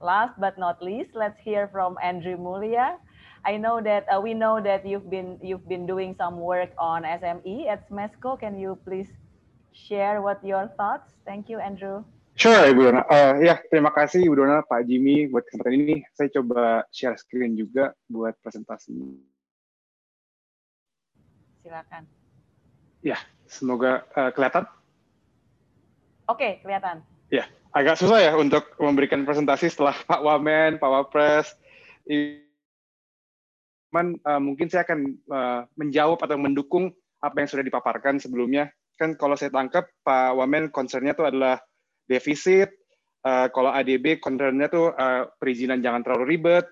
last but not least, let's hear from Andrew Mulia. I know that uh, we know that you've been you've been doing some work on SME at Smesco. Can you please share what your thoughts? Thank you, Andrew. Sure, Ibu Dona. Uh, ya, terima kasih Ibu Dona, Pak Jimmy buat kesempatan ini. Saya coba share screen juga buat presentasi. Silakan. Ya, semoga uh, kelihatan. Oke, okay, kelihatan. Ya, agak susah ya untuk memberikan presentasi setelah Pak Wamen, Pak Wapres. Cuman uh, mungkin saya akan uh, menjawab atau mendukung apa yang sudah dipaparkan sebelumnya. Kan kalau saya tangkap Pak Wamen concernnya itu adalah defisit. Uh, kalau ADB concernnya tuh uh, perizinan jangan terlalu ribet.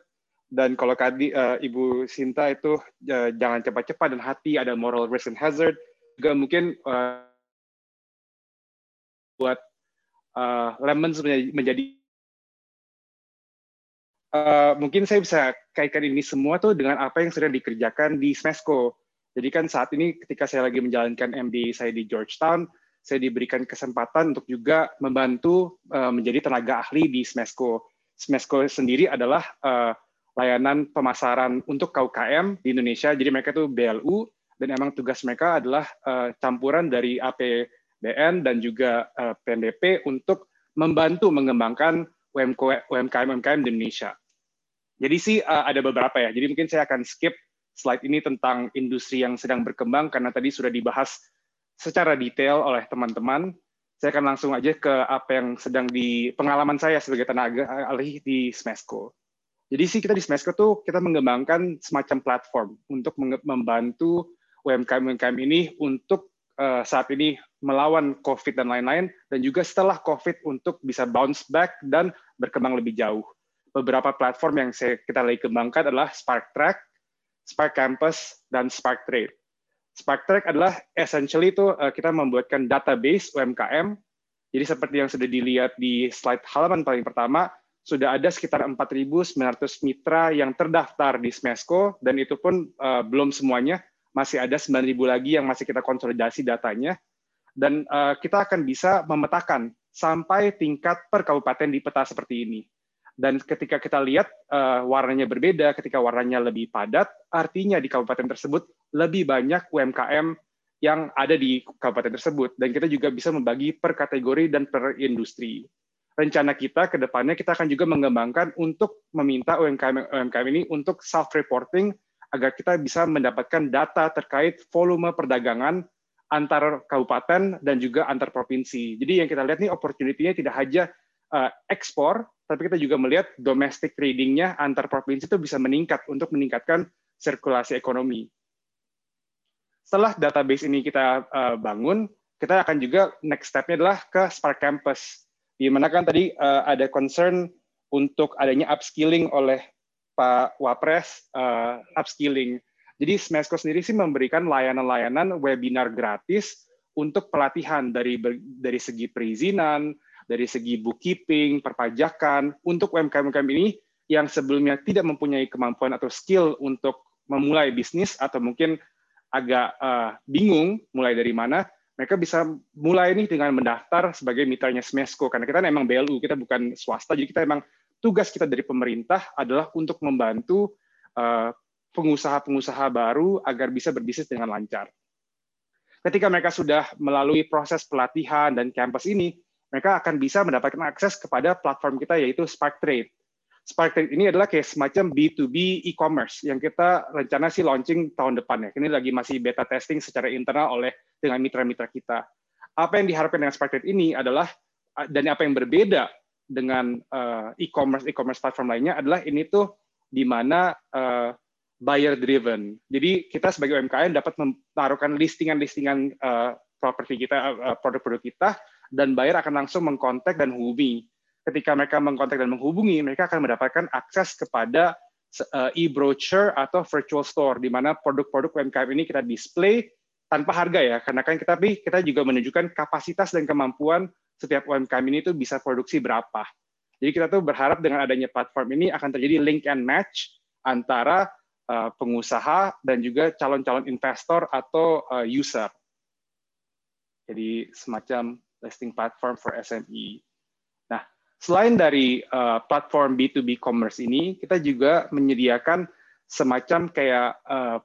Dan kalau tadi uh, Ibu Sinta itu uh, jangan cepat-cepat dan hati ada moral risk and hazard. Juga mungkin uh, buat uh, Lemons menjadi uh, mungkin saya bisa kaitkan ini semua tuh dengan apa yang sedang dikerjakan di Smesco. Jadi kan saat ini ketika saya lagi menjalankan MD saya di Georgetown, saya diberikan kesempatan untuk juga membantu uh, menjadi tenaga ahli di Smesco. Smesco sendiri adalah uh, layanan pemasaran untuk KUKM di Indonesia. Jadi mereka itu BLU dan emang tugas mereka adalah uh, campuran dari APBN dan juga PNBP untuk membantu mengembangkan UMKM-UMKM di Indonesia. Jadi sih uh, ada beberapa ya. Jadi mungkin saya akan skip slide ini tentang industri yang sedang berkembang karena tadi sudah dibahas secara detail oleh teman-teman. Saya akan langsung aja ke apa yang sedang di pengalaman saya sebagai tenaga ahli di Smesco. Jadi sih kita di Smesco tuh kita mengembangkan semacam platform untuk membantu UMKM-UMKM ini untuk uh, saat ini melawan COVID dan lain-lain, dan juga setelah COVID untuk bisa bounce back dan berkembang lebih jauh. Beberapa platform yang saya, kita lagi kembangkan adalah Spark Track, Spark Campus, dan Spark Trade. SparkTrack adalah essentially itu uh, kita membuatkan database UMKM. Jadi seperti yang sudah dilihat di slide halaman paling pertama, sudah ada sekitar 4.900 mitra yang terdaftar di Smesco, dan itu pun uh, belum semuanya, masih ada 9.000 lagi yang masih kita konsolidasi datanya. Dan uh, kita akan bisa memetakan sampai tingkat per kabupaten di peta seperti ini. Dan ketika kita lihat uh, warnanya berbeda, ketika warnanya lebih padat, artinya di kabupaten tersebut lebih banyak UMKM yang ada di kabupaten tersebut. Dan kita juga bisa membagi per kategori dan per industri. Rencana kita ke depannya kita akan juga mengembangkan untuk meminta UMKM, UMKM ini untuk self-reporting agar kita bisa mendapatkan data terkait volume perdagangan antar kabupaten dan juga antar provinsi. Jadi yang kita lihat nih opportunity-nya tidak hanya uh, ekspor, tapi kita juga melihat domestic trading-nya antar provinsi itu bisa meningkat untuk meningkatkan sirkulasi ekonomi. Setelah database ini kita uh, bangun, kita akan juga next step-nya adalah ke Spark Campus. Di mana kan tadi uh, ada concern untuk adanya upskilling oleh Pak Wapres, uh, upskilling. Jadi Smesco sendiri sih memberikan layanan-layanan webinar gratis untuk pelatihan dari dari segi perizinan, dari segi bookkeeping, perpajakan, untuk UMKM-UMKM ini yang sebelumnya tidak mempunyai kemampuan atau skill untuk memulai bisnis atau mungkin agak uh, bingung mulai dari mana, mereka bisa mulai nih dengan mendaftar sebagai mitranya Smesco karena kita memang BLU, kita bukan swasta, jadi kita memang tugas kita dari pemerintah adalah untuk membantu uh, pengusaha-pengusaha baru agar bisa berbisnis dengan lancar. Ketika mereka sudah melalui proses pelatihan dan campus ini, mereka akan bisa mendapatkan akses kepada platform kita yaitu Spark Trade. Spark Trade ini adalah kayak semacam B2B e-commerce yang kita rencana sih launching tahun depan ya. Ini lagi masih beta testing secara internal oleh dengan mitra-mitra kita. Apa yang diharapkan dengan Spark Trade ini adalah dan apa yang berbeda dengan uh, e-commerce e-commerce platform lainnya adalah ini tuh di mana uh, buyer driven. Jadi kita sebagai UMKM dapat menaruhkan listingan-listingan uh, properti kita, uh, produk-produk kita dan buyer akan langsung mengkontak dan menghubungi. Ketika mereka mengkontak dan menghubungi, mereka akan mendapatkan akses kepada eh, e-brochure atau virtual store di mana produk-produk UMKM ini kita display tanpa harga ya, karena kan kita kita juga menunjukkan kapasitas dan kemampuan setiap UMKM ini itu bisa produksi berapa. Jadi kita tuh berharap dengan adanya platform ini akan terjadi link and match antara uh, pengusaha dan juga calon-calon investor atau uh, user. Jadi semacam listing platform for SME. Nah, selain dari uh, platform B2B commerce ini, kita juga menyediakan semacam kayak uh,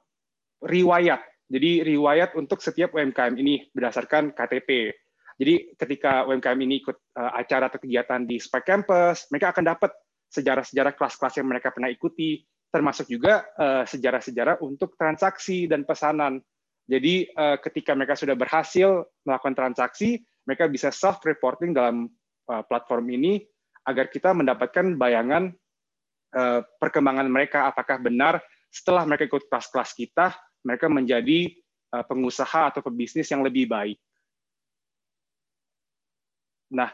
riwayat. Jadi riwayat untuk setiap UMKM ini berdasarkan KTP. Jadi ketika UMKM ini ikut uh, acara atau kegiatan di Spark Campus, mereka akan dapat sejarah-sejarah kelas-kelas yang mereka pernah ikuti, termasuk juga sejarah-sejarah untuk transaksi dan pesanan. Jadi ketika mereka sudah berhasil melakukan transaksi, mereka bisa self-reporting dalam platform ini agar kita mendapatkan bayangan perkembangan mereka apakah benar setelah mereka ikut kelas-kelas kita, mereka menjadi pengusaha atau pebisnis yang lebih baik. Nah,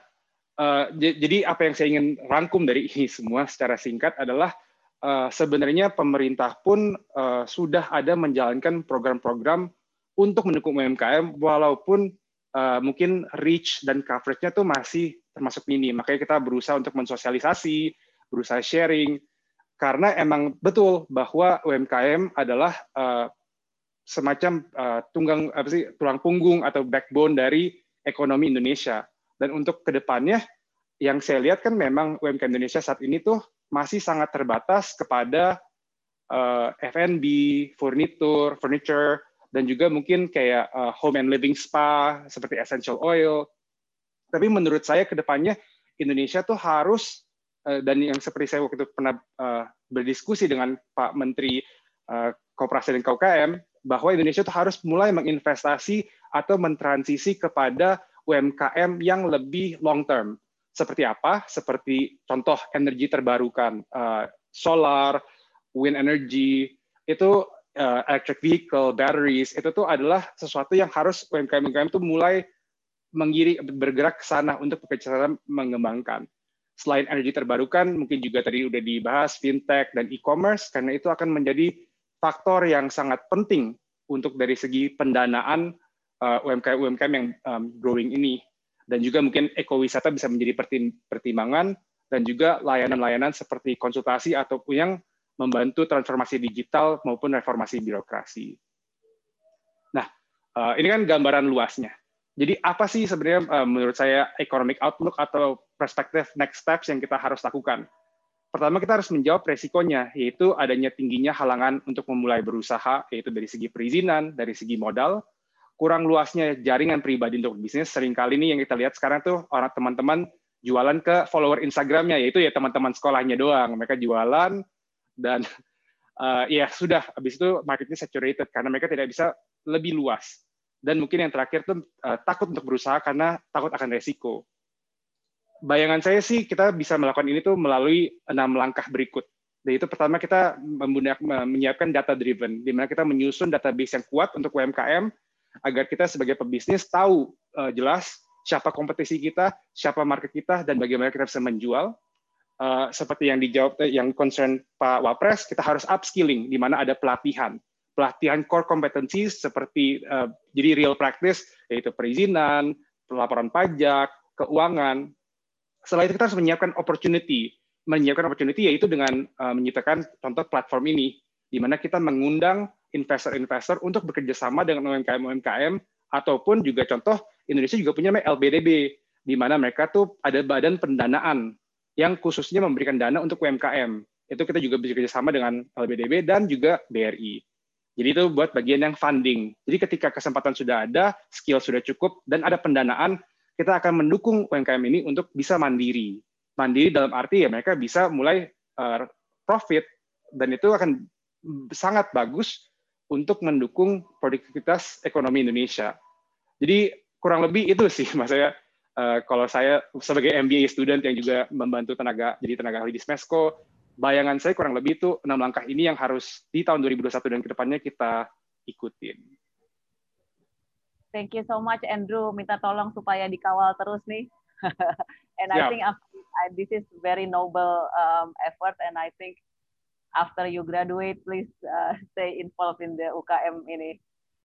uh, jadi apa yang saya ingin rangkum dari ini semua secara singkat adalah uh, sebenarnya pemerintah pun uh, sudah ada menjalankan program-program untuk mendukung UMKM walaupun uh, mungkin reach dan coverage-nya tuh masih termasuk minim. Makanya kita berusaha untuk mensosialisasi, berusaha sharing karena emang betul bahwa UMKM adalah uh, semacam uh, tunggang apa sih tulang punggung atau backbone dari ekonomi Indonesia dan untuk ke depannya, yang saya lihat kan memang UMKM Indonesia saat ini tuh masih sangat terbatas kepada uh, eh, F&B, furniture, furniture, dan juga mungkin kayak uh, home and living spa seperti essential oil. Tapi menurut saya ke depannya Indonesia tuh harus uh, dan yang seperti saya waktu itu pernah uh, berdiskusi dengan Pak Menteri uh, Koperasi dan KUKM bahwa Indonesia tuh harus mulai menginvestasi atau mentransisi kepada UMKM yang lebih long term. Seperti apa? Seperti contoh energi terbarukan, uh, solar, wind energy, itu uh, electric vehicle, batteries, itu tuh adalah sesuatu yang harus UMKM-UMKM itu mulai mengiri bergerak ke sana untuk bekerja mengembangkan. Selain energi terbarukan, mungkin juga tadi udah dibahas fintech dan e-commerce, karena itu akan menjadi faktor yang sangat penting untuk dari segi pendanaan uh, UMKM UMKM yang um, growing ini dan juga mungkin ekowisata bisa menjadi pertimbangan dan juga layanan-layanan seperti konsultasi atau yang membantu transformasi digital maupun reformasi birokrasi. Nah, uh, ini kan gambaran luasnya. Jadi apa sih sebenarnya uh, menurut saya economic outlook atau perspektif next steps yang kita harus lakukan? Pertama kita harus menjawab resikonya, yaitu adanya tingginya halangan untuk memulai berusaha, yaitu dari segi perizinan, dari segi modal, kurang luasnya jaringan pribadi untuk bisnis. Seringkali ini yang kita lihat sekarang tuh orang teman-teman jualan ke follower Instagramnya yaitu ya teman-teman sekolahnya doang. Mereka jualan dan uh, ya sudah habis itu marketnya saturated karena mereka tidak bisa lebih luas. Dan mungkin yang terakhir tuh uh, takut untuk berusaha karena takut akan resiko. Bayangan saya sih kita bisa melakukan ini tuh melalui enam langkah berikut. Yaitu pertama kita menyiapkan data driven di mana kita menyusun database yang kuat untuk UMKM agar kita sebagai pebisnis tahu uh, jelas siapa kompetisi kita, siapa market kita, dan bagaimana kita bisa menjual. Uh, seperti yang dijawab, eh, yang concern Pak Wapres, kita harus upskilling, di mana ada pelatihan. Pelatihan core competency seperti, uh, jadi real practice, yaitu perizinan, pelaporan pajak, keuangan. Setelah itu kita harus menyiapkan opportunity. Menyiapkan opportunity yaitu dengan uh, menyitakan contoh platform ini, di mana kita mengundang investor-investor untuk bekerja sama dengan UMKM-UMKM ataupun juga contoh Indonesia juga punya LBDB di mana mereka tuh ada badan pendanaan yang khususnya memberikan dana untuk UMKM. Itu kita juga bekerja sama dengan LBDB dan juga BRI. Jadi itu buat bagian yang funding. Jadi ketika kesempatan sudah ada, skill sudah cukup, dan ada pendanaan, kita akan mendukung UMKM ini untuk bisa mandiri. Mandiri dalam arti ya mereka bisa mulai uh, profit, dan itu akan sangat bagus untuk mendukung produktivitas ekonomi Indonesia. Jadi kurang lebih itu sih mas saya uh, kalau saya sebagai MBA student yang juga membantu tenaga jadi tenaga ahli di Smesco, bayangan saya kurang lebih itu enam langkah ini yang harus di tahun 2021 dan ke depannya kita ikutin. Thank you so much Andrew, minta tolong supaya dikawal terus nih. and I think this is very noble um, effort and I think after you graduate, please uh, stay involved in the UKM ini.